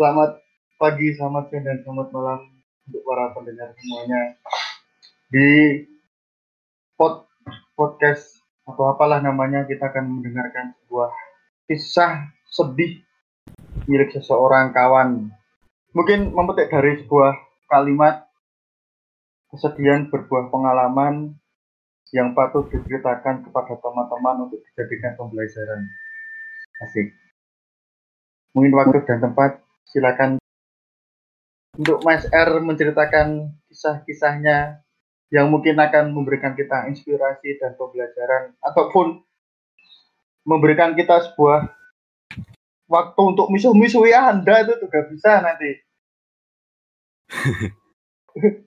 Selamat pagi, selamat siang, dan selamat malam untuk para pendengar semuanya di pod, podcast atau apalah namanya kita akan mendengarkan sebuah kisah sedih milik seseorang kawan. Mungkin memetik dari sebuah kalimat kesedihan berbuah pengalaman yang patut diceritakan kepada teman-teman untuk dijadikan pembelajaran. Asik. Mungkin waktu dan tempat silakan untuk Mas R menceritakan kisah-kisahnya yang mungkin akan memberikan kita inspirasi dan pembelajaran ataupun memberikan kita sebuah waktu untuk misuh-misuhi Anda itu juga bisa nanti.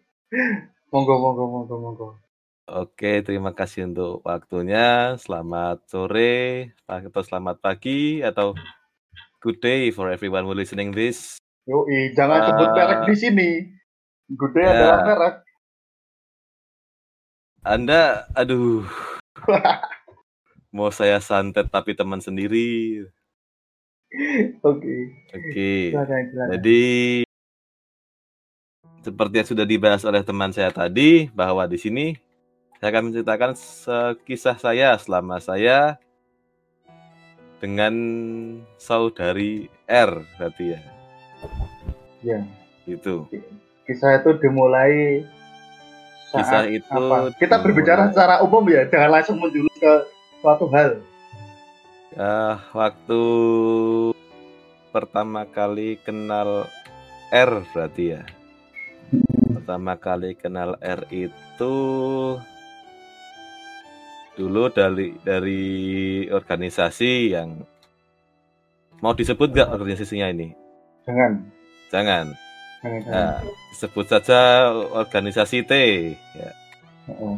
monggo, monggo, monggo, monggo. Oke, terima kasih untuk waktunya. Selamat sore, atau selamat pagi, atau good day for everyone who listening this. Yoi, jangan uh, sebut merek di sini. Good day ya. adalah merek. Anda, aduh. Mau saya santet tapi teman sendiri. Oke. Oke. Jadi seperti yang sudah dibahas oleh teman saya tadi bahwa di sini saya akan menceritakan kisah saya selama saya dengan saudari R berarti ya. Ya. Itu. Kisah itu dimulai kisah itu apa? kita berbicara secara umum ya jangan langsung menjurus ke suatu hal uh, waktu pertama kali kenal R berarti ya pertama kali kenal R itu dulu dari dari organisasi yang mau disebut gak organisasinya ini jangan jangan Nah, sebut saja organisasi T. Ya.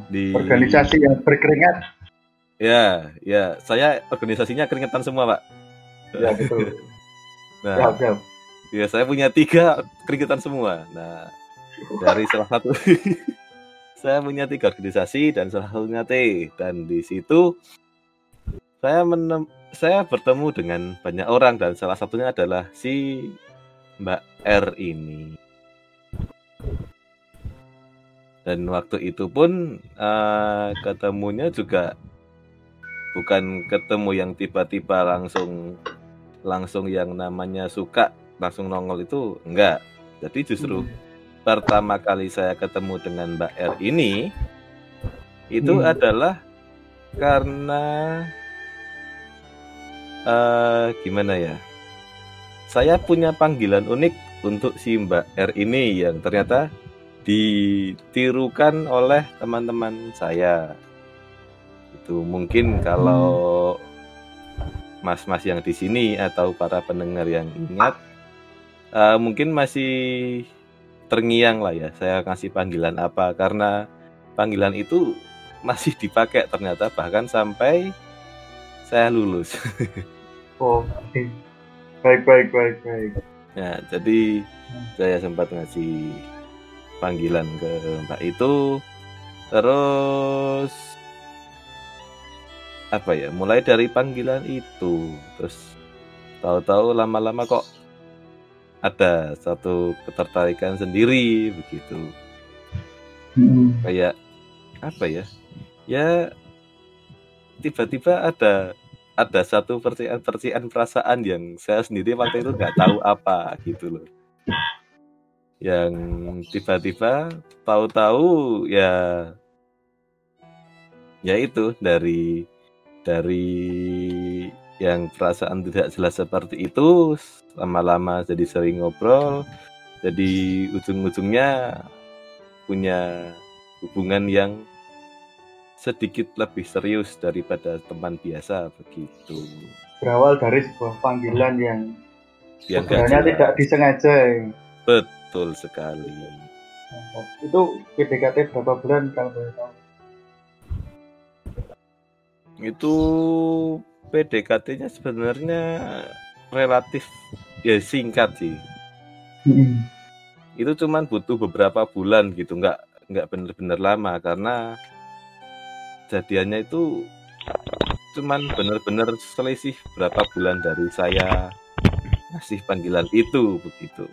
Di organisasi yang berkeringat. Ya, ya, saya organisasinya keringetan semua, Pak. Ya, betul. nah, ya, ya. ya, saya punya tiga keringetan semua. Nah, dari salah satu saya punya tiga organisasi dan salah satunya T dan di situ saya menem saya bertemu dengan banyak orang dan salah satunya adalah si Mbak R ini. Dan waktu itu pun uh, ketemunya juga bukan ketemu yang tiba-tiba langsung langsung yang namanya suka langsung nongol itu enggak. Jadi justru hmm. Pertama kali saya ketemu dengan Mbak R ini itu hmm. adalah karena uh, gimana ya? saya punya panggilan unik untuk si Mbak R ini yang ternyata ditirukan oleh teman-teman saya. Itu mungkin kalau mas-mas yang di sini atau para pendengar yang ingat, uh, mungkin masih terngiang lah ya. Saya kasih panggilan apa. Karena panggilan itu masih dipakai ternyata. Bahkan sampai saya lulus. oh, baik baik baik baik. Ya jadi saya sempat ngasih panggilan ke mbak itu. Terus apa ya? Mulai dari panggilan itu. Terus tahu-tahu lama-lama kok ada satu ketertarikan sendiri begitu. Hmm. kayak apa ya? Ya tiba-tiba ada ada satu percikan-percikan perasaan yang saya sendiri waktu itu nggak tahu apa gitu loh. Yang tiba-tiba tahu-tahu ya ya itu dari dari yang perasaan tidak jelas seperti itu lama-lama jadi sering ngobrol jadi ujung-ujungnya punya hubungan yang sedikit lebih serius daripada teman biasa begitu. Berawal dari sebuah panggilan yang yang sebenarnya tidak disengaja. Betul sekali. Itu PDKT berapa bulan kalau boleh tahu? Itu PDKT-nya sebenarnya relatif ya singkat sih. Hmm. Itu cuman butuh beberapa bulan gitu, nggak nggak bener-bener lama karena kejadiannya itu cuman bener-bener selisih berapa bulan dari saya ngasih panggilan itu begitu.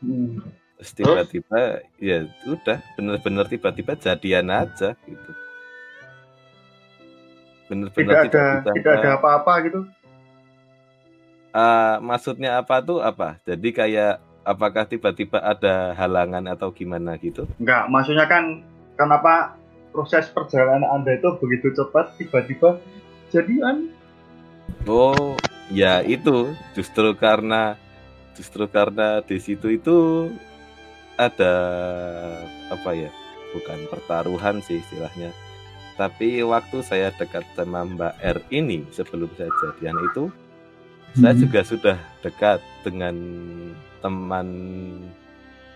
Hmm. Terus tiba-tiba ya udah bener-bener tiba-tiba jadian aja gitu. Bener-bener tidak ada tidak ada apa-apa gitu. Uh, maksudnya apa tuh apa? Jadi kayak apakah tiba-tiba ada halangan atau gimana gitu? Enggak, maksudnya kan kenapa proses perjalanan Anda itu begitu cepat tiba-tiba jadian? Oh, ya itu justru karena justru karena di situ itu ada apa ya bukan pertaruhan sih istilahnya tapi waktu saya dekat sama Mbak R ini sebelum saya jadian itu hmm. saya juga sudah dekat dengan teman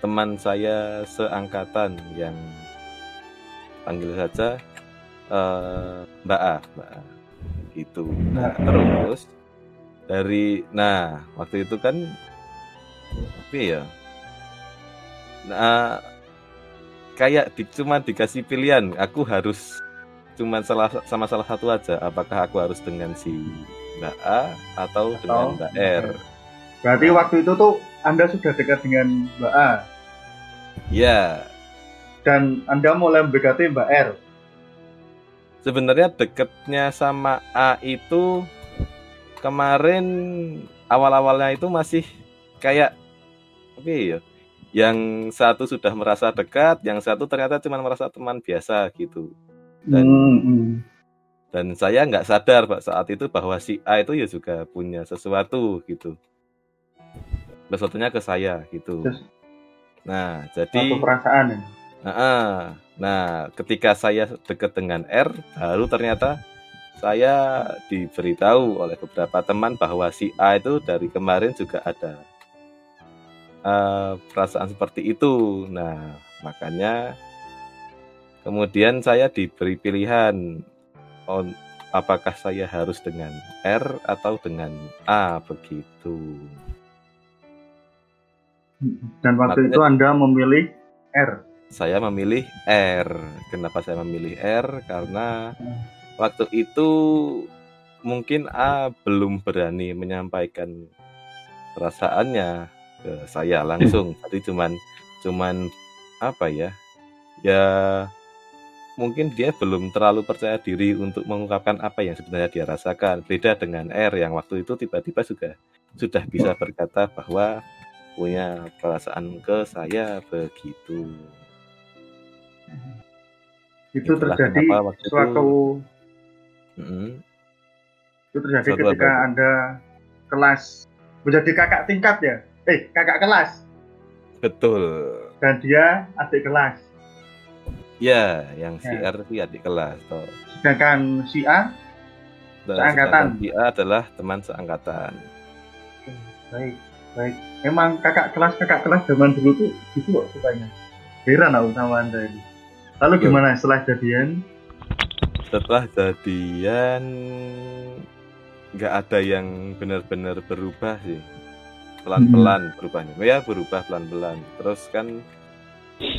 teman saya seangkatan yang panggil saja uh, Mbak A, Mbak A. Gitu. Nah terus dari nah waktu itu kan tapi ya? Nah kayak di, cuma dikasih pilihan aku harus cuma salah sama salah satu aja. Apakah aku harus dengan si Mbak A atau, atau dengan Mbak R? Berarti waktu itu tuh Anda sudah dekat dengan Mbak A? Ya dan Anda mulai mendekati Mbak R? Sebenarnya deketnya sama A itu kemarin awal-awalnya itu masih kayak oke okay, ya yang satu sudah merasa dekat, yang satu ternyata cuma merasa teman biasa gitu. Dan hmm, hmm. dan saya nggak sadar pak saat itu bahwa si A itu ya juga punya sesuatu gitu. Sesuatunya ke saya gitu. Nah jadi. Satu perasaan. Ya? Nah, nah ketika saya dekat dengan R, baru ternyata saya diberitahu oleh beberapa teman bahwa si A itu dari kemarin juga ada uh, perasaan seperti itu. Nah, makanya kemudian saya diberi pilihan on apakah saya harus dengan R atau dengan A begitu. Dan waktu makanya, itu Anda memilih R. Saya memilih R. Kenapa saya memilih R? Karena waktu itu mungkin A belum berani menyampaikan perasaannya ke saya langsung tadi cuman cuman apa ya ya mungkin dia belum terlalu percaya diri untuk mengungkapkan apa yang sebenarnya dia rasakan. Beda dengan R yang waktu itu tiba-tiba juga sudah bisa berkata bahwa punya perasaan ke saya begitu. Itu Itulah terjadi suatu itu, mm, itu terjadi suatu ketika apa? anda kelas menjadi kakak tingkat ya? Eh kakak kelas. Betul. Dan dia adik kelas ya yang ya. R itu adik kelas toh. Sedangkan si A? Seangkatan. si A adalah teman seangkatan. Baik baik. Emang kakak kelas kakak kelas zaman dulu tuh gitu kok sukanya. Heran aku sama anda ini. Lalu gimana setelah jadian? Setelah jadian nggak ada yang benar-benar berubah sih. Pelan-pelan hmm. berubahnya. Ya berubah pelan-pelan. Terus kan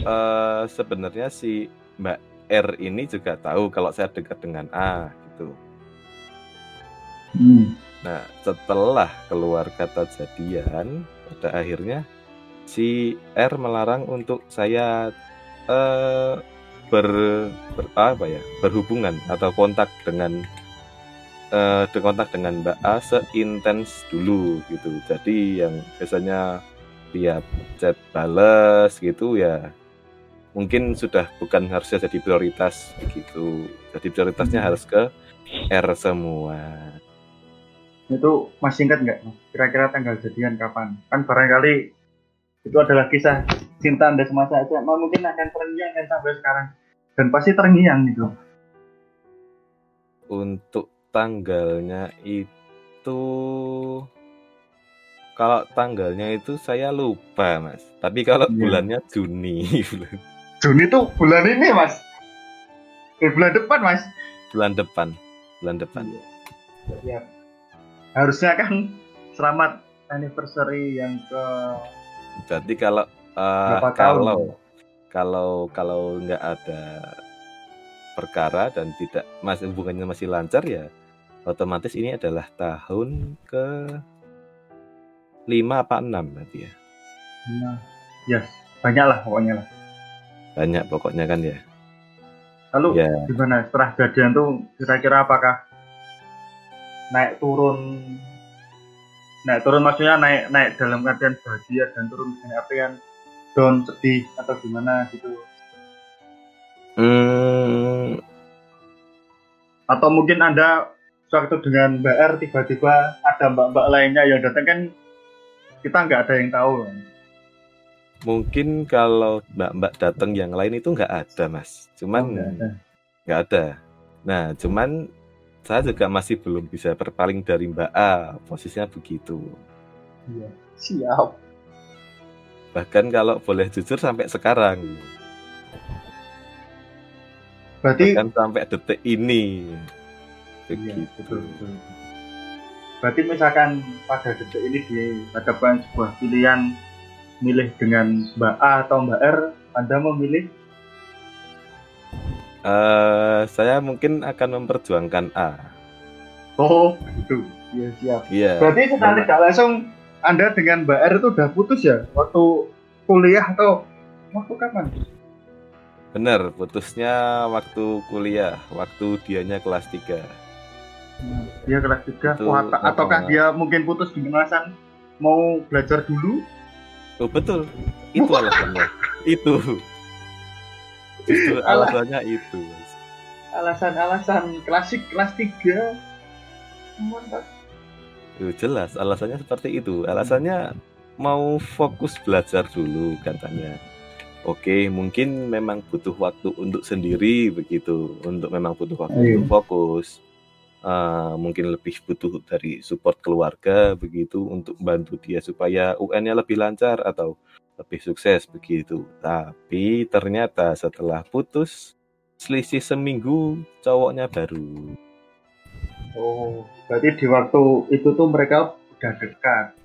uh, sebenarnya si Mbak R ini juga tahu kalau saya dekat dengan A gitu hmm. nah setelah keluar kata jadian pada akhirnya si R melarang untuk saya uh, ber, ber apa ya berhubungan atau kontak dengan uh, kontak dengan Mbak A seintens dulu gitu. Jadi yang biasanya dia chat bales gitu ya mungkin sudah bukan harusnya jadi prioritas begitu. Jadi prioritasnya hmm. harus ke R semua. Itu masih ingat nggak kira-kira tanggal jadian kapan? Kan barangkali itu adalah kisah cinta anda semasa SMA mungkin akan terngiang kan sampai sekarang dan pasti terngiang gitu. Untuk tanggalnya itu kalau tanggalnya itu saya lupa mas. Tapi kalau yeah. bulannya Juni. Juni tuh bulan ini mas. Eh, bulan depan mas. Bulan depan. Bulan depan. Ya. harusnya kan selamat anniversary yang ke jadi kalau uh, kalau kalau kalau nggak ada perkara dan tidak masih hubungannya masih lancar ya otomatis ini adalah tahun ke lima apa enam berarti ya? Nah, yes banyak lah pokoknya lah. Banyak pokoknya kan ya? Lalu ya. gimana? Setelah jadian tuh kira-kira apakah naik turun naik turun maksudnya naik naik dalam keadaan bahagia dan turun dengan yang down sedih atau gimana gitu? Hmm. atau mungkin anda suatu dengan Mbak R tiba-tiba ada mbak-mbak lainnya yang datang kan kita nggak ada yang tahu mungkin kalau mbak-mbak datang yang lain itu nggak ada mas. Cuman oh, nggak oh, ada. ada. Nah cuman saya juga masih belum bisa berpaling dari Mbak A. Posisinya begitu. Iya. Siap. Bahkan kalau boleh jujur sampai sekarang. Berarti bahkan sampai detik ini. Iya, begitu. iya, betul, betul. Berarti misalkan pada detik ini dihadapkan sebuah pilihan milih dengan Mbak A atau Mbak R Anda memilih Uh, saya mungkin akan memperjuangkan A. Oh, itu. Iya, siap. Iya. Berarti setelah tidak langsung Anda dengan Mbak R itu udah putus ya? Waktu kuliah atau waktu kapan? Bener, putusnya waktu kuliah, waktu dianya kelas 3. Hmm, dia kelas 3. Itu, oh, at ataukah dia mungkin putus di alasan mau belajar dulu? Oh, betul. Itu alasannya. itu. Justru alasannya itu. Alasan-alasan klasik kelas 3. Mantap. Tuh, jelas alasannya seperti itu. Alasannya mau fokus belajar dulu katanya. Oke, mungkin memang butuh waktu untuk sendiri begitu, untuk memang butuh waktu Ayo. untuk fokus. Uh, mungkin lebih butuh dari support keluarga begitu untuk bantu dia supaya UN-nya lebih lancar atau lebih sukses begitu. Tapi ternyata setelah putus selisih seminggu cowoknya baru. Oh, berarti di waktu itu tuh mereka udah dekat.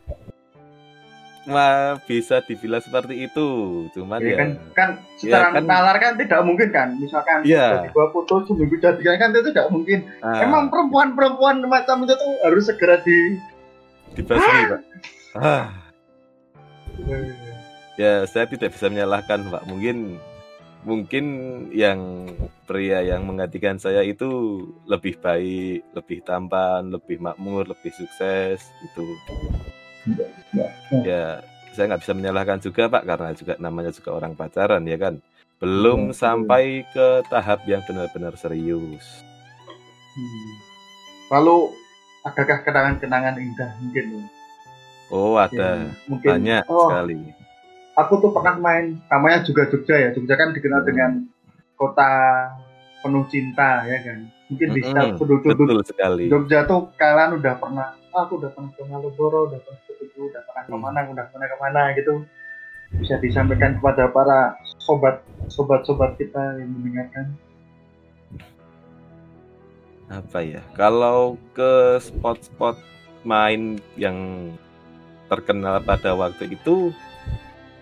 Wah, bisa dibilang seperti itu. Cuman ya, ya kan, kan secara ya, kan, nalar kan tidak mungkin kan. Misalkan ya. tiba putus seminggu jadian kan itu tidak mungkin. Ah. Emang perempuan-perempuan macam itu tuh harus segera di dibasmi, Pak. Ah. Ya, saya tidak bisa menyalahkan, Pak. Mungkin mungkin yang pria yang menggantikan saya itu lebih baik, lebih tampan, lebih makmur, lebih sukses itu. Ya, saya nggak bisa menyalahkan juga, Pak, karena juga namanya juga orang pacaran, ya kan. Belum hmm. sampai ke tahap yang benar-benar serius. Hmm. Lalu, adakah kenangan-kenangan indah mungkin? Oh, ada. Ya, mungkin, banyak oh, sekali aku tuh pernah main namanya juga Jogja ya Jogja kan dikenal hmm. dengan kota penuh cinta ya kan? Mungkin di setiap sudut-sudut Jogja tuh kalian udah pernah ah, aku udah pernah ke Malioboro udah pernah ke Tugu udah pernah ke mana udah pernah ke mana gitu. Bisa disampaikan kepada para sobat sobat sobat kita yang mendengarkan. Apa ya? Kalau ke spot-spot main yang terkenal pada waktu itu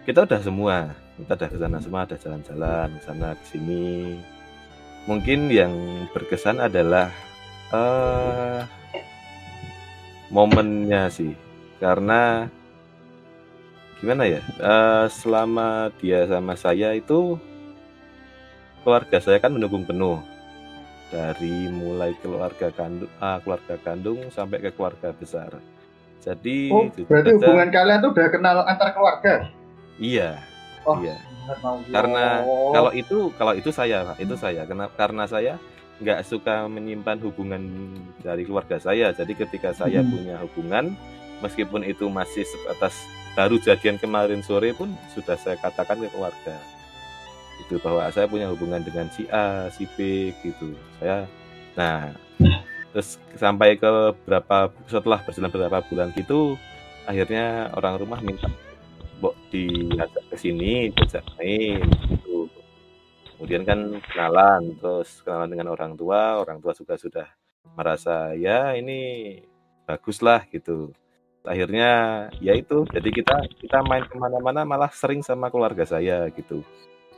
kita udah semua. Kita udah ke sana semua ada jalan-jalan ke sana ke sini mungkin yang berkesan adalah uh, momennya sih. Karena gimana ya uh, selama dia sama saya itu keluarga saya kan mendukung penuh. Dari mulai keluarga kandung uh, keluarga kandung sampai ke keluarga besar. Jadi oh, berarti hubungan kalian tuh udah kenal antar keluarga? Iya. Oh, iya. Karena kalau itu kalau itu saya, Pak, itu saya. Karena karena saya nggak suka menyimpan hubungan dari keluarga saya. Jadi ketika saya hmm. punya hubungan, meskipun itu masih sebatas baru jadian kemarin sore pun sudah saya katakan ke keluarga. Itu bahwa saya punya hubungan dengan si A, si B gitu. Saya nah terus sampai ke berapa setelah berjalan beberapa bulan gitu akhirnya orang rumah minta Bok diajak ke sini, diajak main gitu. Kemudian kan kenalan, terus kenalan dengan orang tua, orang tua juga sudah merasa ya ini bagus lah gitu. Akhirnya ya itu, jadi kita kita main ke mana-mana malah sering sama keluarga saya gitu.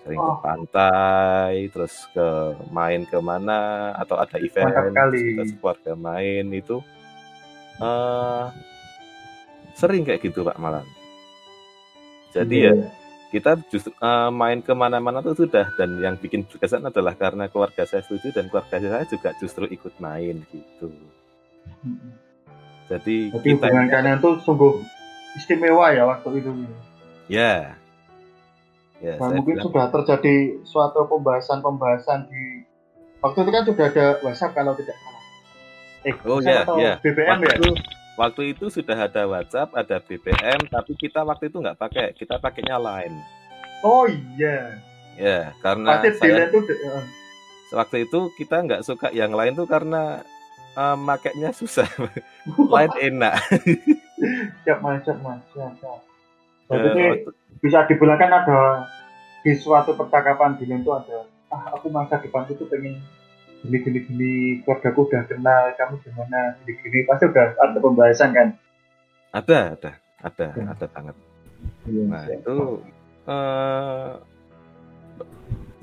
sering oh. ke pantai terus ke main ke mana atau ada event kita keluarga main itu uh, sering kayak gitu pak malam jadi yeah. ya kita justru uh, main ke mana-mana tuh sudah dan yang bikin berkesan adalah karena keluarga saya setuju dan keluarga saya juga justru ikut main gitu jadi, Jadi kita hubungan kalian tuh sungguh istimewa ya waktu itu ya Ya, nah, mungkin bilang. sudah terjadi suatu pembahasan-pembahasan di waktu itu kan sudah ada WhatsApp kalau tidak salah. Eh, oh ya, ya. BBM waktu, ya. Waktu itu sudah ada WhatsApp, ada BBM, tapi kita waktu itu nggak pakai, kita pakainya lain. Oh iya. Ya, karena Pasti saya, itu, uh. waktu itu kita nggak suka yang lain tuh karena uh, makainya susah. lain enak. siap mas, siap mas, siap, siap. Jadi uh, bisa dibilang kan ada di suatu percakapan di itu ada ah aku masa depan itu pengen gini gini gini keluargaku udah kenal kamu gimana? Gini gini pasti udah ada pembahasan kan? Ada ada. Ada ya. ada banget. Ya, nah ya. itu uh,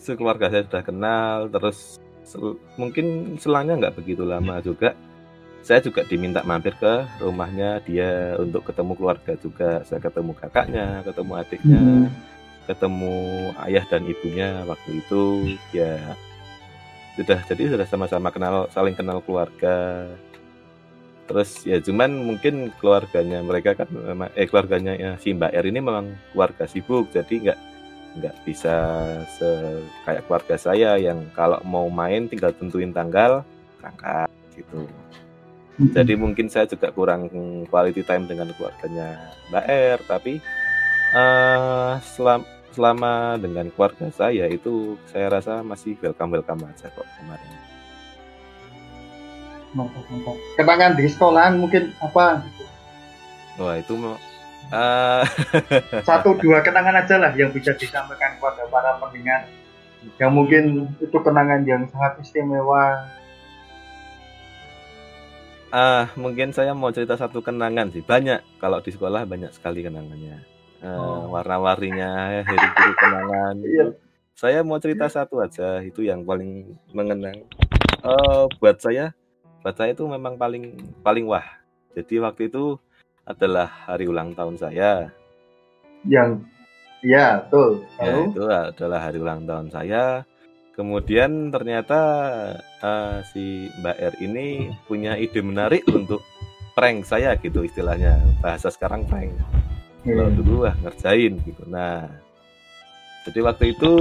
sekeluarga saya sudah kenal terus sel mungkin selangnya nggak begitu lama juga. Saya juga diminta mampir ke rumahnya dia untuk ketemu keluarga juga. Saya ketemu kakaknya ketemu adiknya hmm. ketemu ayah dan ibunya waktu itu. Ya sudah jadi sudah sama-sama kenal saling kenal keluarga. Terus ya cuman mungkin keluarganya mereka kan eh keluarganya ya, si Mbak R ini memang keluarga sibuk jadi nggak nggak bisa se kayak keluarga saya yang kalau mau main tinggal tentuin tanggal berangkat gitu. Jadi mungkin saya juga kurang quality time dengan keluarganya Mbak R, tapi uh, selam, selama dengan keluarga saya itu saya rasa masih welcome welcome aja kok kemarin. Mantap, mantap. Kenangan di sekolahan mungkin apa? Wah itu mau uh... satu dua kenangan aja lah yang bisa disampaikan kepada para pendengar yang mungkin itu kenangan yang sangat istimewa uh, mungkin saya mau cerita satu kenangan sih. Banyak kalau di sekolah banyak sekali kenangannya. Uh, oh. Warna-warninya, hari kenangan. Iya. Saya mau cerita satu aja. Itu yang paling mengenang. Uh, buat saya, buat saya itu memang paling paling wah. Jadi waktu itu adalah hari ulang tahun saya. Yang, ya, betul. Ya, itu adalah hari ulang tahun saya Kemudian ternyata uh, si Mbak R ini punya ide menarik untuk prank saya gitu istilahnya bahasa sekarang prank. Kalau hmm. dulu wah ngerjain gitu. Nah, jadi waktu itu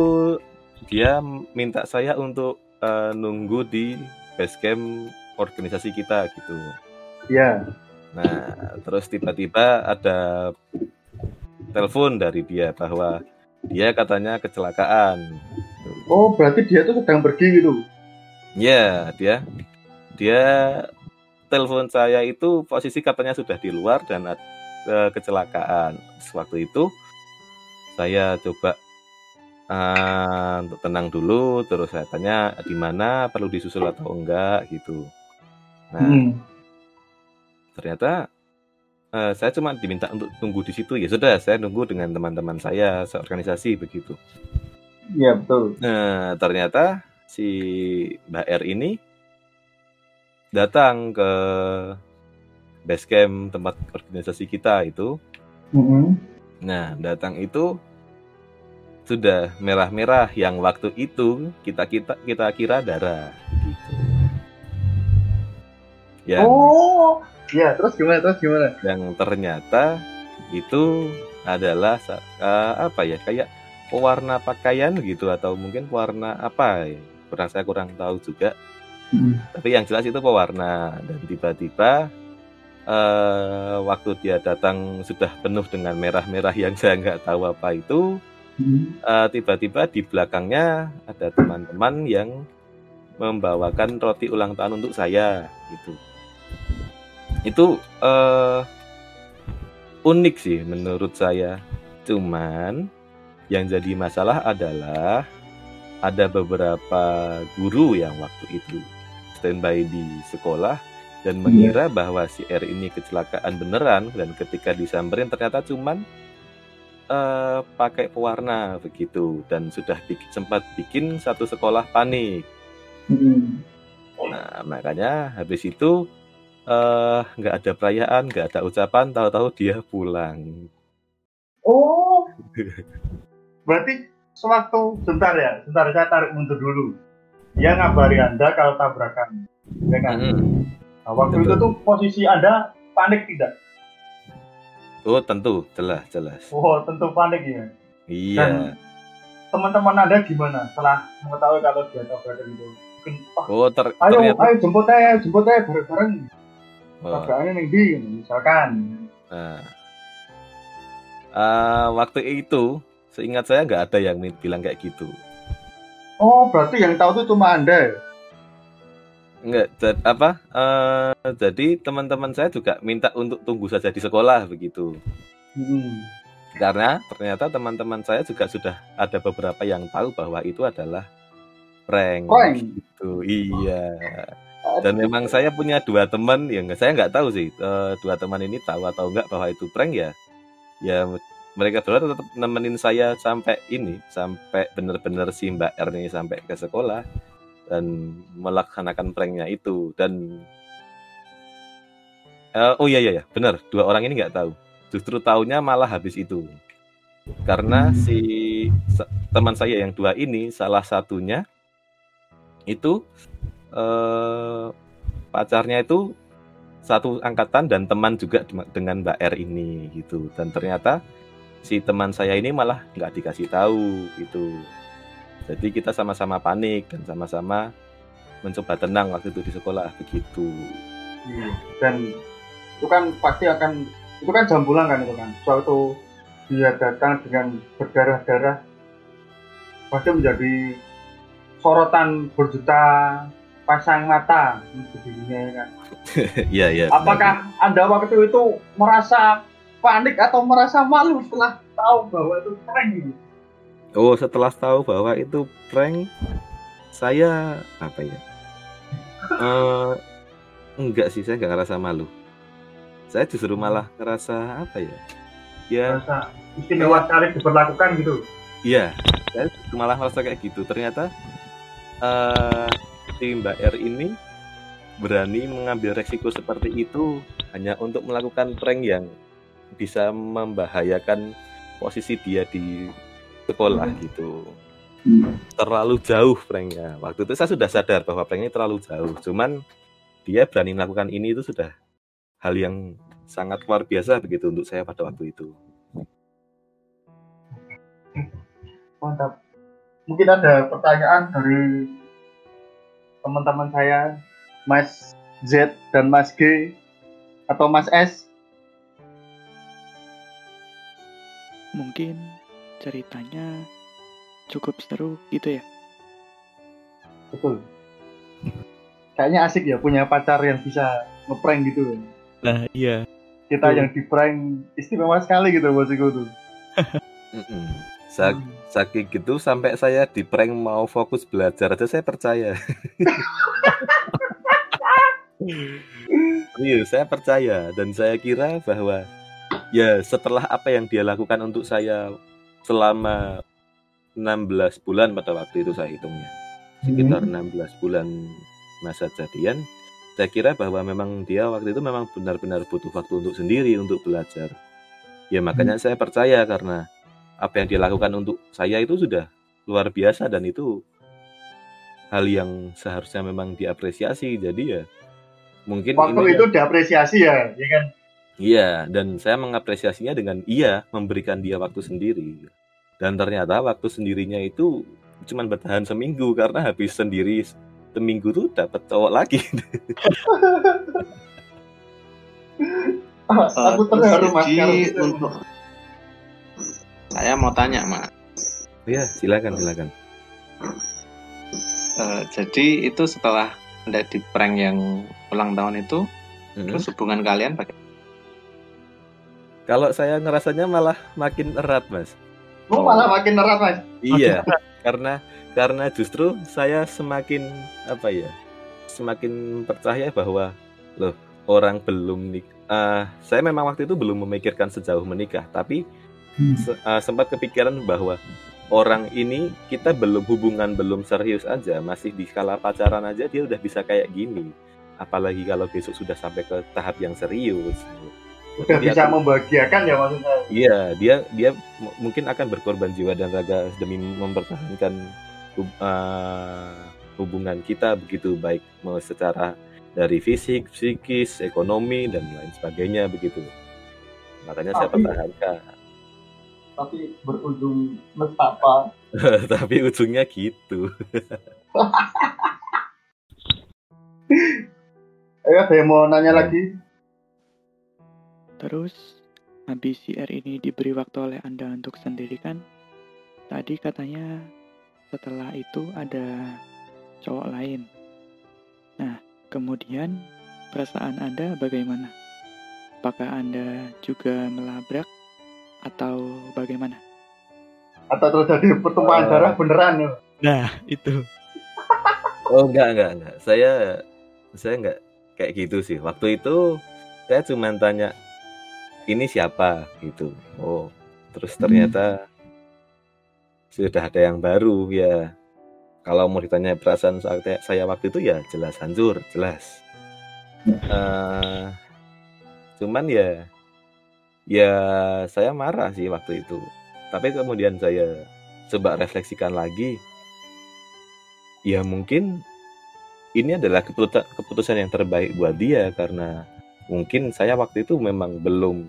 dia minta saya untuk uh, nunggu di base camp organisasi kita gitu. Iya. Nah, terus tiba-tiba ada telepon dari dia bahwa dia katanya kecelakaan Oh, berarti dia tuh sedang pergi gitu. Ya, dia dia telepon saya itu posisi katanya sudah di luar dan ada kecelakaan. Waktu itu saya coba uh, untuk tenang dulu, terus saya tanya di mana perlu disusul atau enggak gitu. Nah, hmm. ternyata uh, saya cuma diminta untuk tunggu di situ ya sudah saya nunggu dengan teman-teman saya seorganisasi begitu. Iya betul. Nah ternyata si Mbak R ini datang ke base camp tempat organisasi kita itu. Mm -hmm. Nah datang itu sudah merah-merah yang waktu itu kita kita kita kira darah gitu. Yang, oh, ya terus gimana terus gimana? Yang ternyata itu adalah uh, apa ya kayak warna pakaian gitu atau mungkin warna apa ya kurang saya kurang tahu juga hmm. tapi yang jelas itu pewarna dan tiba-tiba uh, waktu dia datang sudah penuh dengan merah-merah yang saya nggak tahu apa itu uh, tiba-tiba di belakangnya ada teman-teman yang membawakan roti ulang tahun untuk saya gitu. Itu uh, unik sih menurut saya. Cuman yang jadi masalah adalah ada beberapa guru yang waktu itu standby di sekolah dan mengira yeah. bahwa si R ini kecelakaan beneran dan ketika disamperin ternyata cuman uh, pakai pewarna begitu dan sudah bikin, sempat bikin satu sekolah panik. Hmm. Nah makanya habis itu nggak uh, ada perayaan, nggak ada ucapan, tahu-tahu dia pulang. Oh, berarti sewaktu sebentar ya, sebentar saya tarik mundur dulu. Dia ngabari anda kalau tabrakan, ya kan? Hmm. Nah, waktu Betul. itu tuh posisi anda panik tidak? Oh tentu, jelas jelas. Oh tentu panik ya. Iya. Dan teman-teman anda gimana setelah mengetahui kalau dia tabrakan itu? Mungkin, oh, ter ayo, ternyata... ayo jemput aja, jemput aja bareng-bareng. Oh. Tabrakannya nih di, misalkan. Nah. Uh, waktu itu, seingat saya nggak ada yang bilang kayak gitu. Oh, berarti yang tahu itu cuma anda. Ya? Enggak, jad, apa? Uh, jadi teman-teman saya juga minta untuk tunggu saja di sekolah begitu. Hmm. Karena ternyata teman-teman saya juga sudah ada beberapa yang tahu bahwa itu adalah prank. Prank. Gitu. Iya. Dan memang saya punya dua teman yang saya nggak tahu sih uh, dua teman ini tahu atau enggak bahwa itu prank ya. Ya mereka berdua tetap nemenin saya sampai ini sampai benar-benar si Mbak R ini sampai ke sekolah dan melaksanakan pranknya itu dan uh, oh iya iya ya benar. Dua orang ini nggak tahu. Justru tahunya malah habis itu. Karena si teman saya yang dua ini salah satunya itu uh, pacarnya itu satu angkatan dan teman juga dengan Mbak R ini gitu. Dan ternyata si teman saya ini malah nggak dikasih tahu gitu jadi kita sama-sama panik dan sama-sama mencoba tenang waktu itu di sekolah begitu. Hmm. Dan itu kan pasti akan itu kan jam pulang kan itu kan. Suatu dia datang dengan berdarah-darah pasti menjadi sorotan berjuta pasang mata begininya ya kan. Iya iya. Apakah benar. anda waktu itu merasa panik atau merasa malu setelah tahu bahwa itu prank gitu? Oh, setelah tahu bahwa itu prank, saya apa ya? Uh, enggak sih, saya enggak ngerasa malu. Saya justru malah ngerasa apa ya? Ya, Rasa istimewa sekali diperlakukan gitu. Iya, saya malah merasa kayak gitu. Ternyata uh, si Mbak R ini berani mengambil resiko seperti itu hanya untuk melakukan prank yang bisa membahayakan posisi dia di sekolah hmm. gitu. Terlalu jauh pranknya. Waktu itu saya sudah sadar bahwa pranknya terlalu jauh. Cuman dia berani melakukan ini itu sudah hal yang sangat luar biasa begitu untuk saya pada waktu itu. Mantap. Mungkin ada pertanyaan dari teman-teman saya Mas Z dan Mas G atau Mas S? Mungkin ceritanya cukup seru gitu ya. Betul. Kayaknya asik ya punya pacar yang bisa ngeprank gitu. Nah iya. Kita Betul. yang di prank istimewa sekali gitu bosiku tuh. Sak saking gitu sampai saya di prank mau fokus belajar aja saya percaya. Iya, saya percaya dan saya kira bahwa ya setelah apa yang dia lakukan untuk saya selama 16 bulan pada waktu itu saya hitungnya sekitar hmm. 16 bulan masa jadian saya kira bahwa memang dia waktu itu memang benar-benar butuh waktu untuk sendiri untuk belajar ya makanya hmm. saya percaya karena apa yang dia lakukan untuk saya itu sudah luar biasa dan itu hal yang seharusnya memang diapresiasi jadi ya mungkin waktu itu diapresiasi ya ya kan Iya, dan saya mengapresiasinya dengan iya memberikan dia waktu sendiri. Dan ternyata waktu sendirinya itu cuma bertahan seminggu karena habis sendiri seminggu tuh dapat cowok lagi. Aku terharu mas. untuk saya mau tanya mas. Iya, silakan silakan. Uh, jadi itu setelah anda di prank yang ulang tahun itu, mm -hmm. terus hubungan kalian pakai kalau saya ngerasanya malah makin erat, Mas. Oh, malah makin erat, Mas. Iya, karena karena justru saya semakin apa ya? Semakin percaya bahwa loh, orang belum nik uh, saya memang waktu itu belum memikirkan sejauh menikah, tapi hmm. se uh, sempat kepikiran bahwa orang ini kita belum hubungan belum serius aja masih di skala pacaran aja dia udah bisa kayak gini apalagi kalau besok sudah sampai ke tahap yang serius udah dia bisa akan, membahagiakan ya maksudnya iya dia dia mungkin akan berkorban jiwa dan raga demi mempertahankan uh, hubungan kita begitu baik mau secara dari fisik psikis ekonomi dan lain sebagainya begitu. Makanya tapi, saya pertahankan. Tapi berujung nestapa tapi ujungnya gitu. Ayo saya mau nanya lagi terus habis CR ini diberi waktu oleh anda untuk sendirikan tadi katanya setelah itu ada cowok lain nah kemudian perasaan anda bagaimana apakah anda juga melabrak atau bagaimana? Atau terjadi pertumpahan uh, darah beneran ya? Nah, itu. oh, enggak, enggak, enggak. Saya saya enggak kayak gitu sih. Waktu itu saya cuma tanya ini siapa gitu. Oh, terus ternyata hmm. sudah ada yang baru ya. Kalau mau ditanya perasaan saat saya waktu itu ya jelas hancur, jelas. Uh, cuman ya ya saya marah sih waktu itu tapi kemudian saya coba refleksikan lagi ya mungkin ini adalah keputusan, keputusan yang terbaik buat dia karena mungkin saya waktu itu memang belum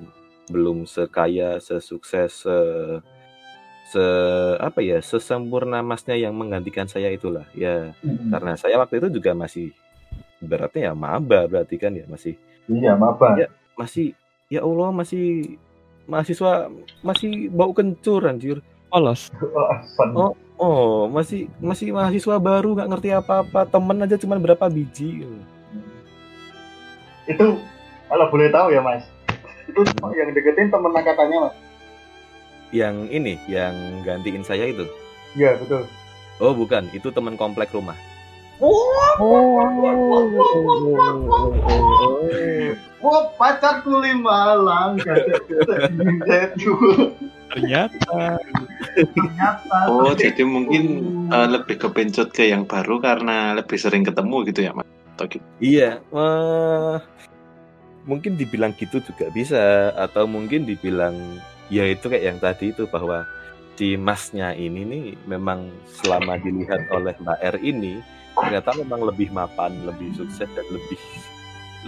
belum sekaya sesukses se, se apa ya sesempurna masnya yang menggantikan saya itulah ya. Hmm. karena saya waktu itu juga masih beratnya ya maba berarti kan ya masih iya maba. Ya masih ya Allah masih mahasiswa masih bau kencur anjir. Polos oh oh masih masih mahasiswa baru nggak ngerti apa-apa temen aja cuma berapa biji. Itu kalau boleh tahu ya mas itu yang deketin temen angkatannya mas yang ini yang gantiin saya itu iya betul oh bukan itu teman komplek rumah Wah, pacar kuli malang, Ternyata. Ternyata. Oh, jadi mungkin uh, lebih kepencut ke yang baru karena lebih sering ketemu gitu ya, Mas? gitu? Iya, uh, mungkin dibilang gitu juga bisa, atau mungkin dibilang ya itu kayak yang tadi itu bahwa si masnya ini nih memang selama dilihat oleh Mbak R ini ternyata memang lebih mapan, lebih sukses dan lebih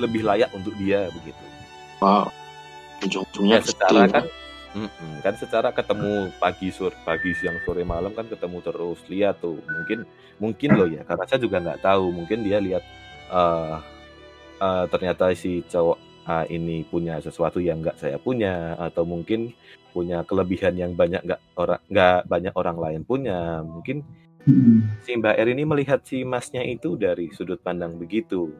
lebih layak untuk dia begitu. Wow. Ujung-ujungnya ya, secara kan mm -mm, kan secara ketemu pagi sore pagi siang sore malam kan ketemu terus lihat tuh mungkin mungkin loh ya karena saya juga nggak tahu mungkin dia lihat uh, uh, ternyata si cowok uh, ini punya sesuatu yang nggak saya punya atau mungkin punya kelebihan yang banyak nggak orang nggak banyak orang lain punya mungkin Si Mbak R ini melihat si masnya itu dari sudut pandang begitu.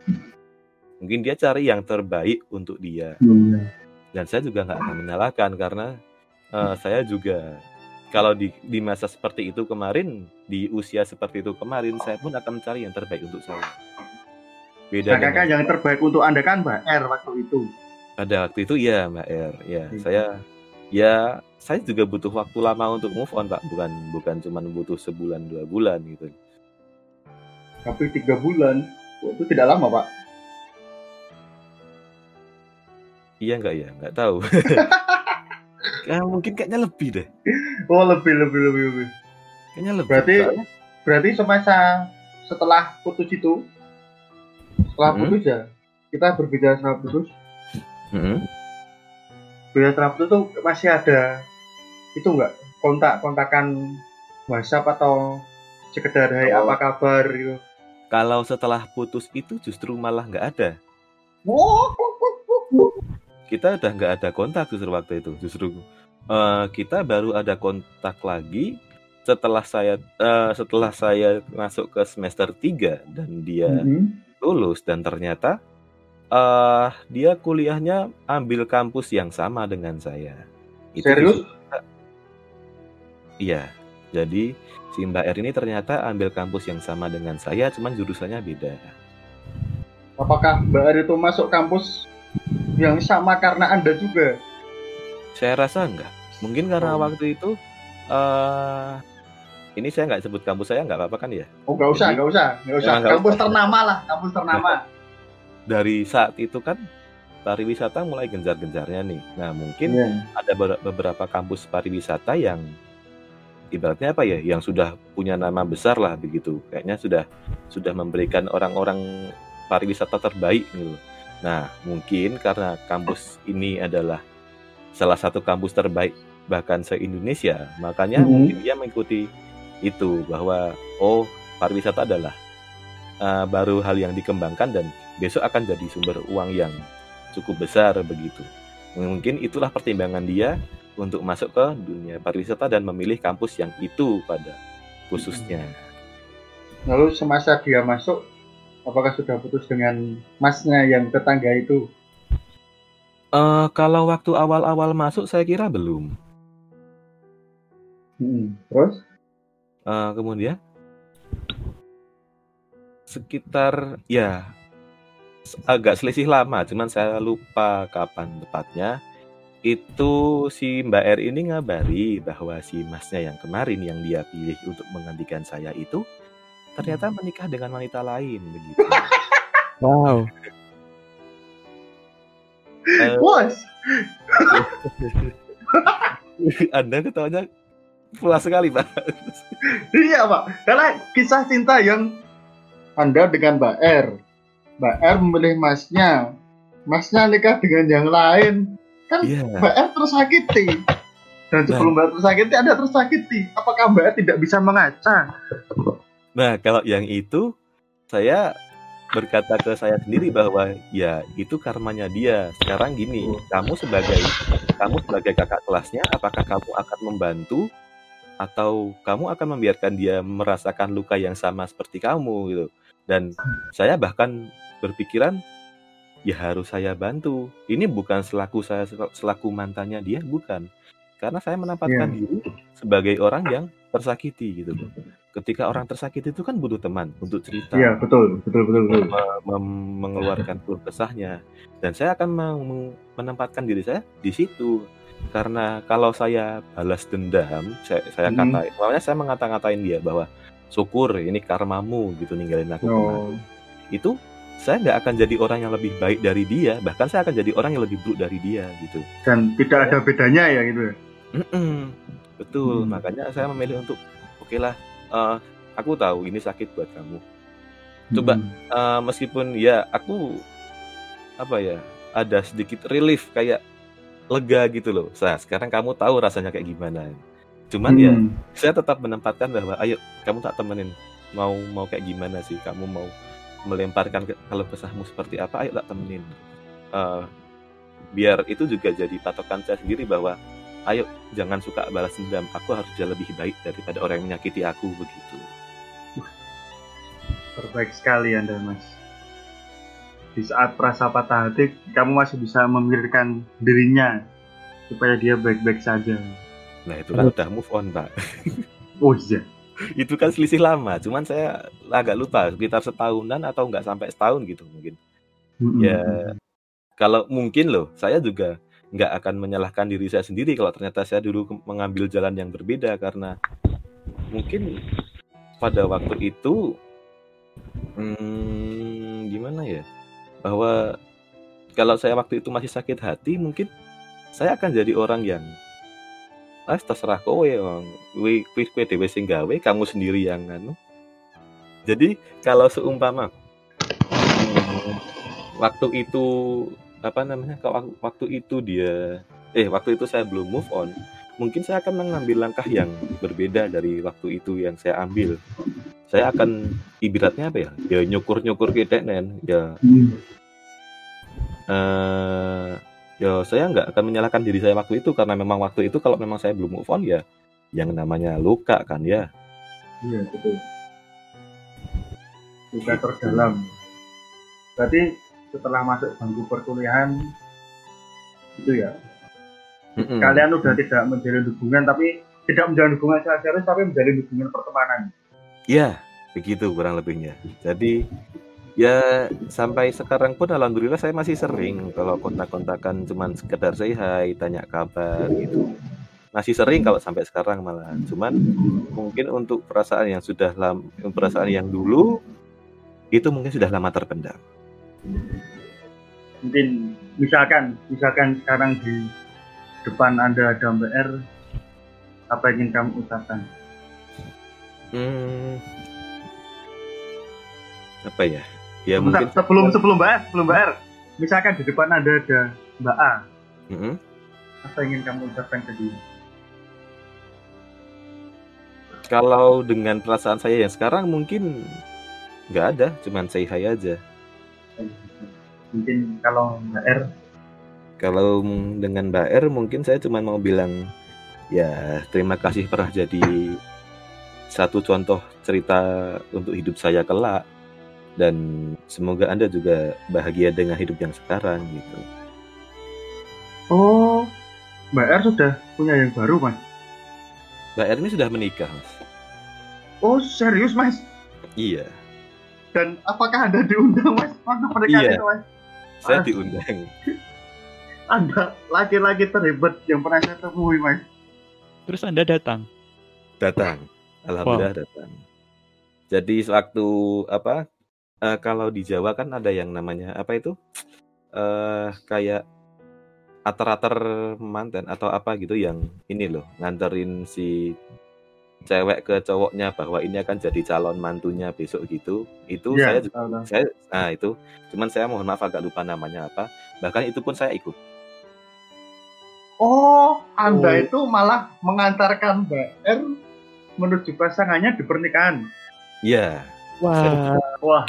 Mungkin dia cari yang terbaik untuk dia. Iya. Dan saya juga nggak akan menyalahkan karena uh, saya juga kalau di, di masa seperti itu kemarin, di usia seperti itu kemarin, saya pun akan mencari yang terbaik untuk saya. Beda nah, kakak yang terbaik untuk anda kan Mbak R waktu itu. Pada waktu itu ya Mbak R, ya hmm. saya ya saya juga butuh waktu lama untuk move on pak. Bukan bukan cuma butuh sebulan dua bulan gitu. Tapi tiga bulan? Itu tidak lama pak? Iya nggak ya nggak tahu. Ya, mungkin kayaknya lebih deh. Oh lebih lebih lebih lebih. Kayaknya lebih berarti pak. berarti semasa setelah putus itu setelah hmm. putus ya kita berbicara setelah putus hmm. Trump itu tuh masih ada itu enggak kontak-kontakan WhatsApp atau sekedar hai oh. apa kabar gitu. Kalau setelah putus itu justru malah nggak ada. Kita udah nggak ada kontak justru waktu itu. Justru uh, kita baru ada kontak lagi setelah saya uh, setelah saya masuk ke semester 3 dan dia mm -hmm. Lulus dan ternyata uh, dia kuliahnya ambil kampus yang sama dengan saya. Itu Serius? Iya. Jadi si Mbak R ini ternyata ambil kampus yang sama dengan saya, cuman jurusannya beda. Apakah Mbak R itu masuk kampus yang sama karena Anda juga? Saya rasa enggak. Mungkin karena oh. waktu itu uh, ini saya nggak sebut kampus saya nggak apa-apa kan ya? Oh nggak usah, nggak usah, nggak usah. Kampus ternama lah, kampus ternama. Dari saat itu kan pariwisata mulai gencar-gencarnya nih. Nah mungkin yeah. ada beberapa kampus pariwisata yang ibaratnya apa ya, yang sudah punya nama besar lah begitu. Kayaknya sudah sudah memberikan orang-orang pariwisata terbaik gitu. Nah mungkin karena kampus ini adalah salah satu kampus terbaik bahkan se Indonesia, makanya mm -hmm. mungkin dia mengikuti itu bahwa oh pariwisata adalah uh, baru hal yang dikembangkan dan besok akan jadi sumber uang yang cukup besar begitu. Mungkin itulah pertimbangan dia untuk masuk ke dunia pariwisata dan memilih kampus yang itu pada khususnya. Lalu semasa dia masuk, apakah sudah putus dengan masnya yang tetangga itu? Uh, kalau waktu awal-awal masuk saya kira belum. Hmm, terus? Uh, kemudian sekitar ya agak selisih lama, cuman saya lupa kapan tepatnya. Itu si Mbak R ini ngabari bahwa si masnya yang kemarin yang dia pilih untuk menggantikan saya itu ternyata menikah dengan wanita lain begitu. Wow. uh, Bos. Anda ketawanya puas sekali pak iya pak karena kisah cinta yang anda dengan Mbak R Mbak R memilih masnya masnya nikah dengan yang lain kan yeah. Mbak R tersakiti dan nah. sebelum nah. Mbak R tersakiti ada tersakiti apakah Mbak R tidak bisa mengaca nah kalau yang itu saya berkata ke saya sendiri bahwa ya itu karmanya dia. Sekarang gini, kamu sebagai kamu sebagai kakak kelasnya, apakah kamu akan membantu atau kamu akan membiarkan dia merasakan luka yang sama seperti kamu gitu. Dan saya bahkan berpikiran ya harus saya bantu. Ini bukan selaku saya selaku mantannya dia bukan. Karena saya menempatkan yeah. diri sebagai orang yang tersakiti gitu. Ketika orang tersakiti itu kan butuh teman untuk cerita. Iya, yeah, betul, betul, betul, betul. mengeluarkan keluh kesahnya. Dan saya akan menempatkan diri saya di situ karena kalau saya balas dendam, saya, saya hmm. katain, makanya saya mengata-ngatain dia bahwa syukur ini karmamu gitu ninggalin aku oh. Itu saya nggak akan jadi orang yang lebih baik dari dia, bahkan saya akan jadi orang yang lebih buruk dari dia gitu. Dan tidak ada bedanya ya gitu. Mm -mm, betul, hmm. makanya saya memilih untuk oke okay lah, uh, aku tahu ini sakit buat kamu. Coba hmm. uh, meskipun ya aku apa ya ada sedikit relief kayak lega gitu loh. Nah, sekarang kamu tahu rasanya kayak gimana. Cuman ya, hmm. ya saya tetap menempatkan bahwa ayo kamu tak temenin. Mau mau kayak gimana sih? Kamu mau melemparkan kalau kesahmu seperti apa? Ayo tak temenin. Uh, biar itu juga jadi patokan saya sendiri bahwa ayo jangan suka balas dendam. Aku harus jauh lebih baik daripada orang yang menyakiti aku begitu. Terbaik sekali Anda, Mas di saat perasa patah hati kamu masih bisa memikirkan dirinya supaya dia baik-baik saja. Nah itu kan udah move on pak. oh iya. itu kan selisih lama, cuman saya agak lupa sekitar setahunan atau nggak sampai setahun gitu mungkin. Mm-hmm. Ya kalau mungkin loh, saya juga nggak akan menyalahkan diri saya sendiri kalau ternyata saya dulu mengambil jalan yang berbeda karena mungkin pada waktu itu hmm, gimana ya bahwa kalau saya waktu itu masih sakit hati mungkin saya akan jadi orang yang ah terserah kowe wong kowe kowe dhewe sing gawe kamu sendiri yang anu. Jadi kalau seumpama waktu itu apa namanya kalau waktu itu dia eh waktu itu saya belum move on mungkin saya akan mengambil langkah yang berbeda dari waktu itu yang saya ambil saya akan ibaratnya apa ya? Ya nyukur nyukur kita nen. Ya. Hmm. Uh, ya saya nggak akan menyalahkan diri saya waktu itu karena memang waktu itu kalau memang saya belum move on ya yang namanya luka kan ya. Iya betul. Luka terdalam. Berarti setelah masuk bangku perkuliahan itu ya? Mm-hmm. kalian udah tidak menjalin hubungan tapi tidak menjalin hubungan secara serius tapi menjalin hubungan pertemanan. Iya begitu kurang lebihnya. Jadi Ya sampai sekarang pun alhamdulillah saya masih sering kalau kontak-kontakan cuman sekedar say hi, tanya kabar gitu. masih sering kalau sampai sekarang malah. Cuman mungkin untuk perasaan yang sudah lama perasaan yang dulu itu mungkin sudah lama terpendam. Mungkin misalkan misalkan sekarang di depan anda ada MPR apa yang ingin kamu ucapkan? Hmm, apa ya ya Bentar, mungkin sebelum sebelum Mbak sebelum Mbak misalkan di depan anda ada Mbak A mm -hmm. apa ingin kamu ucapkan ke dia kalau dengan perasaan saya yang sekarang mungkin nggak ada, cuman say hi aja. Mungkin kalau Mbak R? Kalau dengan Mbak R mungkin saya cuma mau bilang ya terima kasih pernah jadi satu contoh cerita untuk hidup saya kelak dan semoga Anda juga bahagia dengan hidup yang sekarang gitu. Oh, Mbak R sudah punya yang baru, Mas? Mbak R ini sudah menikah, Mas. Oh, serius, Mas? Iya. Dan apakah Anda diundang, Mas? Waktu pernikahan iya. itu, Mas? Saya ah. diundang. Anda laki-laki terhebat yang pernah saya temui, Mas. Terus Anda datang? Datang. Alhamdulillah wow. datang. Jadi sewaktu apa? Uh, kalau di Jawa kan ada yang namanya apa itu? Uh, kayak ater-ater mantan atau apa gitu yang ini loh nganterin si cewek ke cowoknya bahwa ini akan jadi calon mantunya besok gitu. Itu yeah, saya juga saya nah itu. Cuman saya mohon maaf agak lupa namanya apa. Bahkan itu pun saya ikut. Oh anda oh. itu malah mengantarkan Mbak R menuju pasangannya di pernikahan? Iya. Wah. Wah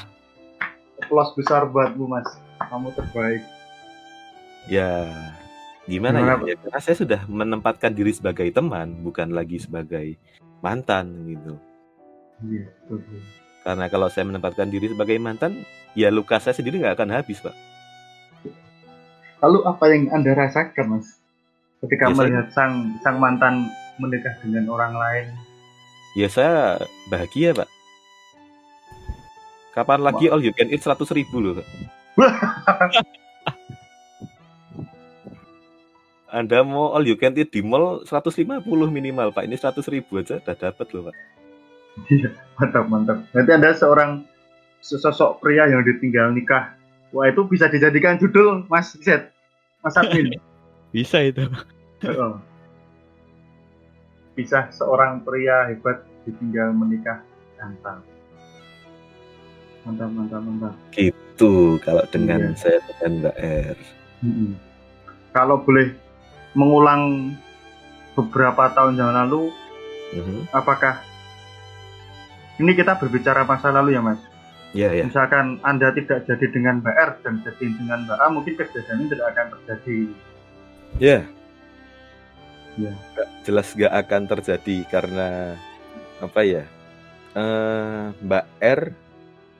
plus besar buatmu mas kamu terbaik ya Gimana, Gimana ya? ya? Karena saya sudah menempatkan diri sebagai teman, bukan lagi sebagai mantan gitu. Iya, betul. Karena kalau saya menempatkan diri sebagai mantan, ya luka saya sendiri nggak akan habis, Pak. Lalu apa yang Anda rasakan, Mas? Ketika ya, melihat saya... sang sang mantan menikah dengan orang lain? Ya saya bahagia, Pak. Kapan lagi all you can eat 100 ribu loh, Pak. Anda mau all you can eat di mall 150 minimal, Pak. Ini 100 ribu aja udah dapat loh, Pak. Iya, mantap, mantap. Nanti Anda seorang sosok pria yang ditinggal nikah. Wah, itu bisa dijadikan judul, Mas Zed. Mas Admin. bisa itu. Oh. Bisa seorang pria hebat ditinggal menikah. Mantap. Mantap, mantap, mantap. Gitu kalau dengan iya. saya dengan Mbak R. Mm -hmm. Kalau boleh mengulang beberapa tahun yang lalu, mm-hmm. apakah ini kita berbicara masa lalu ya mas? Iya, yeah, yeah. Misalkan Anda tidak jadi dengan Mbak R dan jadi dengan Mbak A, mungkin kejadian ini tidak akan terjadi. Iya. Yeah. Ya. Yeah. Jelas gak akan terjadi karena apa ya? Uh, Mbak R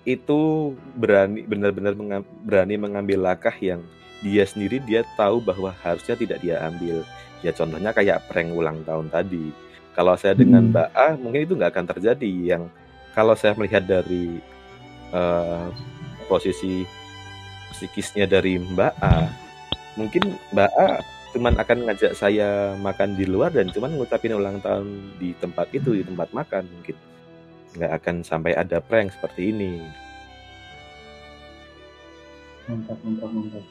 itu berani benar-benar mengam, berani mengambil langkah yang dia sendiri dia tahu bahwa harusnya tidak dia ambil. Ya contohnya kayak prank ulang tahun tadi. Kalau saya dengan hmm. Mbak A mungkin itu nggak akan terjadi. Yang kalau saya melihat dari uh, posisi psikisnya dari Mbak A, mungkin Mbak A cuman akan ngajak saya makan di luar dan cuman ngucapin ulang tahun di tempat itu di tempat makan mungkin nggak akan sampai ada prank seperti ini. Mantap, mantap, mantap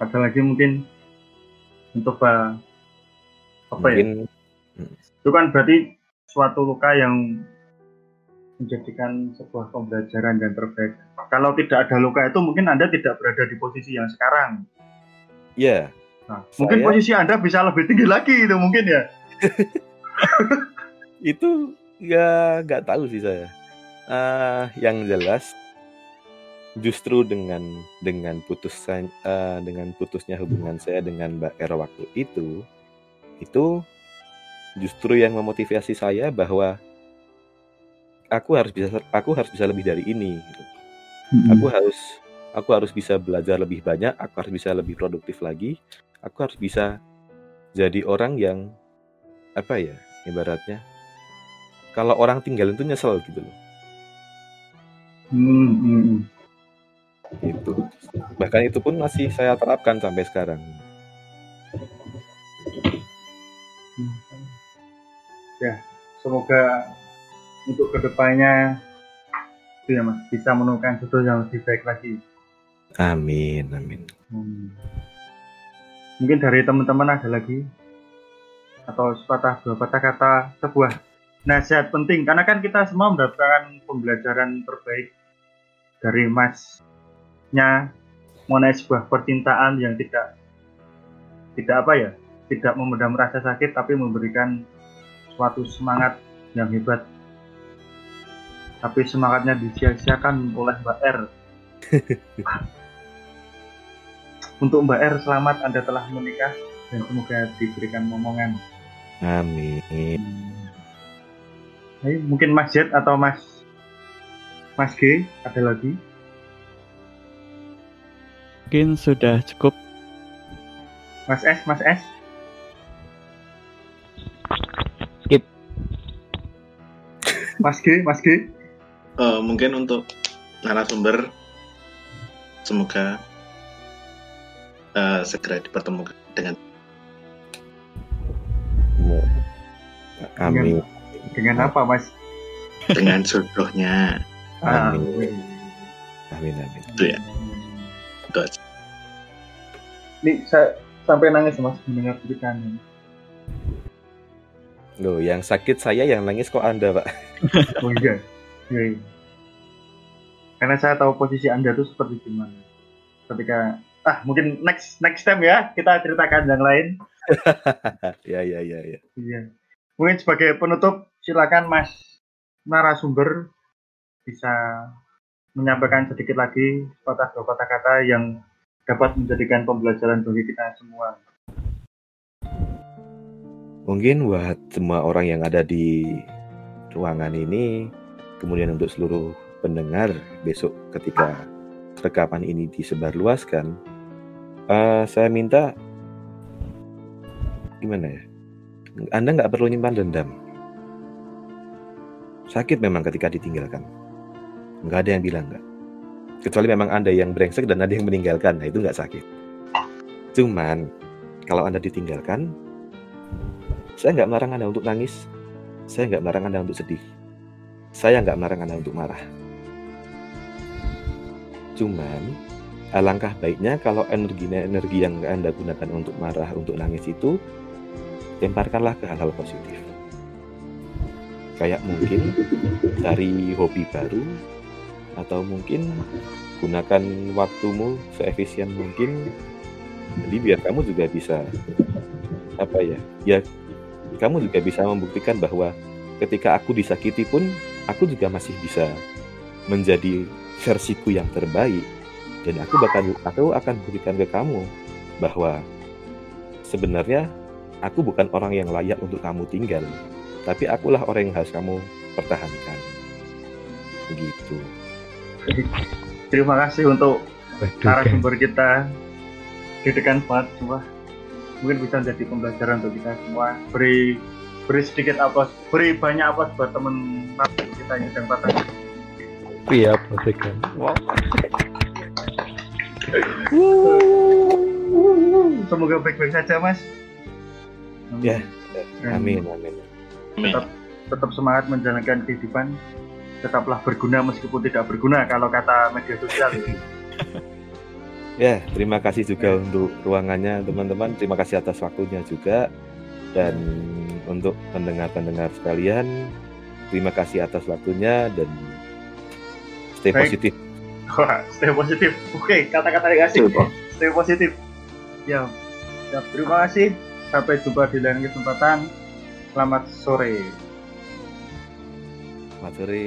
ada lagi mungkin untuk apa ya? mungkin, ya itu kan berarti suatu luka yang menjadikan sebuah pembelajaran yang terbaik kalau tidak ada luka itu mungkin anda tidak berada di posisi yang sekarang iya yeah. nah, Saya... mungkin posisi anda bisa lebih tinggi lagi itu mungkin ya itu ya nggak tahu sih saya uh, yang jelas justru dengan dengan putusan uh, dengan putusnya hubungan saya dengan Mbak R waktu itu itu justru yang memotivasi saya bahwa aku harus bisa aku harus bisa lebih dari ini gitu. hmm. aku harus aku harus bisa belajar lebih banyak aku harus bisa lebih produktif lagi aku harus bisa jadi orang yang apa ya ibaratnya kalau orang tinggal itu nyesel gitu loh hmm, hmm. hmm. Itu. Bahkan itu pun masih saya terapkan sampai sekarang. Ya, semoga untuk ke depannya itu ya mas bisa menemukan jodoh yang lebih baik lagi. Amin, amin. Hmm. Mungkin dari teman-teman ada lagi atau sepatah dua patah kata sebuah nasihat penting. Karena kan kita semua mendapatkan pembelajaran terbaik dari masnya mengenai sebuah percintaan yang tidak tidak apa ya tidak memendam rasa sakit tapi memberikan suatu semangat yang hebat. Tapi semangatnya disia-siakan oleh Mbak R. Untuk Mbak R selamat Anda telah menikah dan semoga diberikan momongan. Amin Ayo, mungkin Mas Jet atau Mas Mas G ada lagi? Mungkin sudah cukup. Mas S, Mas S. Skip. Mas G, Mas G. Uh, mungkin untuk narasumber semoga uh, segera dipertemukan dengan Amin. Dengan apa, Mas? Dengan jodohnya. Amin. Amin, amin. Itu ya. Itu aja. Nih, saya sampai nangis, Mas, mendengar ceritanya. Loh, yang sakit saya, yang nangis kok Anda, Pak? oh iya. iya. iya. Karena saya tahu posisi Anda itu seperti gimana. Ketika ah mungkin next next time ya kita ceritakan yang lain. ya ya ya ya. Iya. Mungkin sebagai penutup silakan Mas narasumber bisa menyampaikan sedikit lagi kata kata kata yang dapat menjadikan pembelajaran bagi kita semua. Mungkin buat semua orang yang ada di ruangan ini, kemudian untuk seluruh pendengar besok ketika rekapan ini disebarluaskan, uh, saya minta gimana ya? Anda nggak perlu nyimpan dendam Sakit memang ketika ditinggalkan. Nggak ada yang bilang nggak. Kecuali memang Anda yang brengsek dan ada yang meninggalkan, nah itu nggak sakit. Cuman, kalau Anda ditinggalkan, saya nggak melarang Anda untuk nangis, saya nggak melarang Anda untuk sedih, saya nggak melarang Anda untuk marah. Cuman, alangkah baiknya kalau energi-energi yang Anda gunakan untuk marah, untuk nangis itu, lemparkanlah ke hal-hal positif kayak mungkin cari hobi baru atau mungkin gunakan waktumu seefisien mungkin jadi biar kamu juga bisa apa ya ya kamu juga bisa membuktikan bahwa ketika aku disakiti pun aku juga masih bisa menjadi versiku yang terbaik. Dan aku bahkan aku akan buktikan ke kamu bahwa sebenarnya aku bukan orang yang layak untuk kamu tinggal tapi akulah orang yang harus kamu pertahankan. Begitu. Terima kasih untuk narasumber kita dedekan banget semua. Mungkin bisa menjadi pembelajaran untuk kita semua. Beri beri sedikit apa beri banyak apa buat teman kita yang sedang patah. Iya pastikan wow. Semoga baik-baik saja mas. Ya. Amin amin tetap tetap semangat menjalankan kehidupan. Tetaplah berguna meskipun tidak berguna kalau kata media sosial. Ya terima kasih juga untuk ruangannya teman-teman. Terima kasih atas waktunya juga. Dan untuk pendengar-pendengar sekalian terima kasih atas waktunya dan stay Baik. positif. Wah, stay positif. Oke kata-kata yang asik. Stay positif. Ya, ya terima kasih. Sampai jumpa di lain kesempatan Selamat sore. Selamat sore.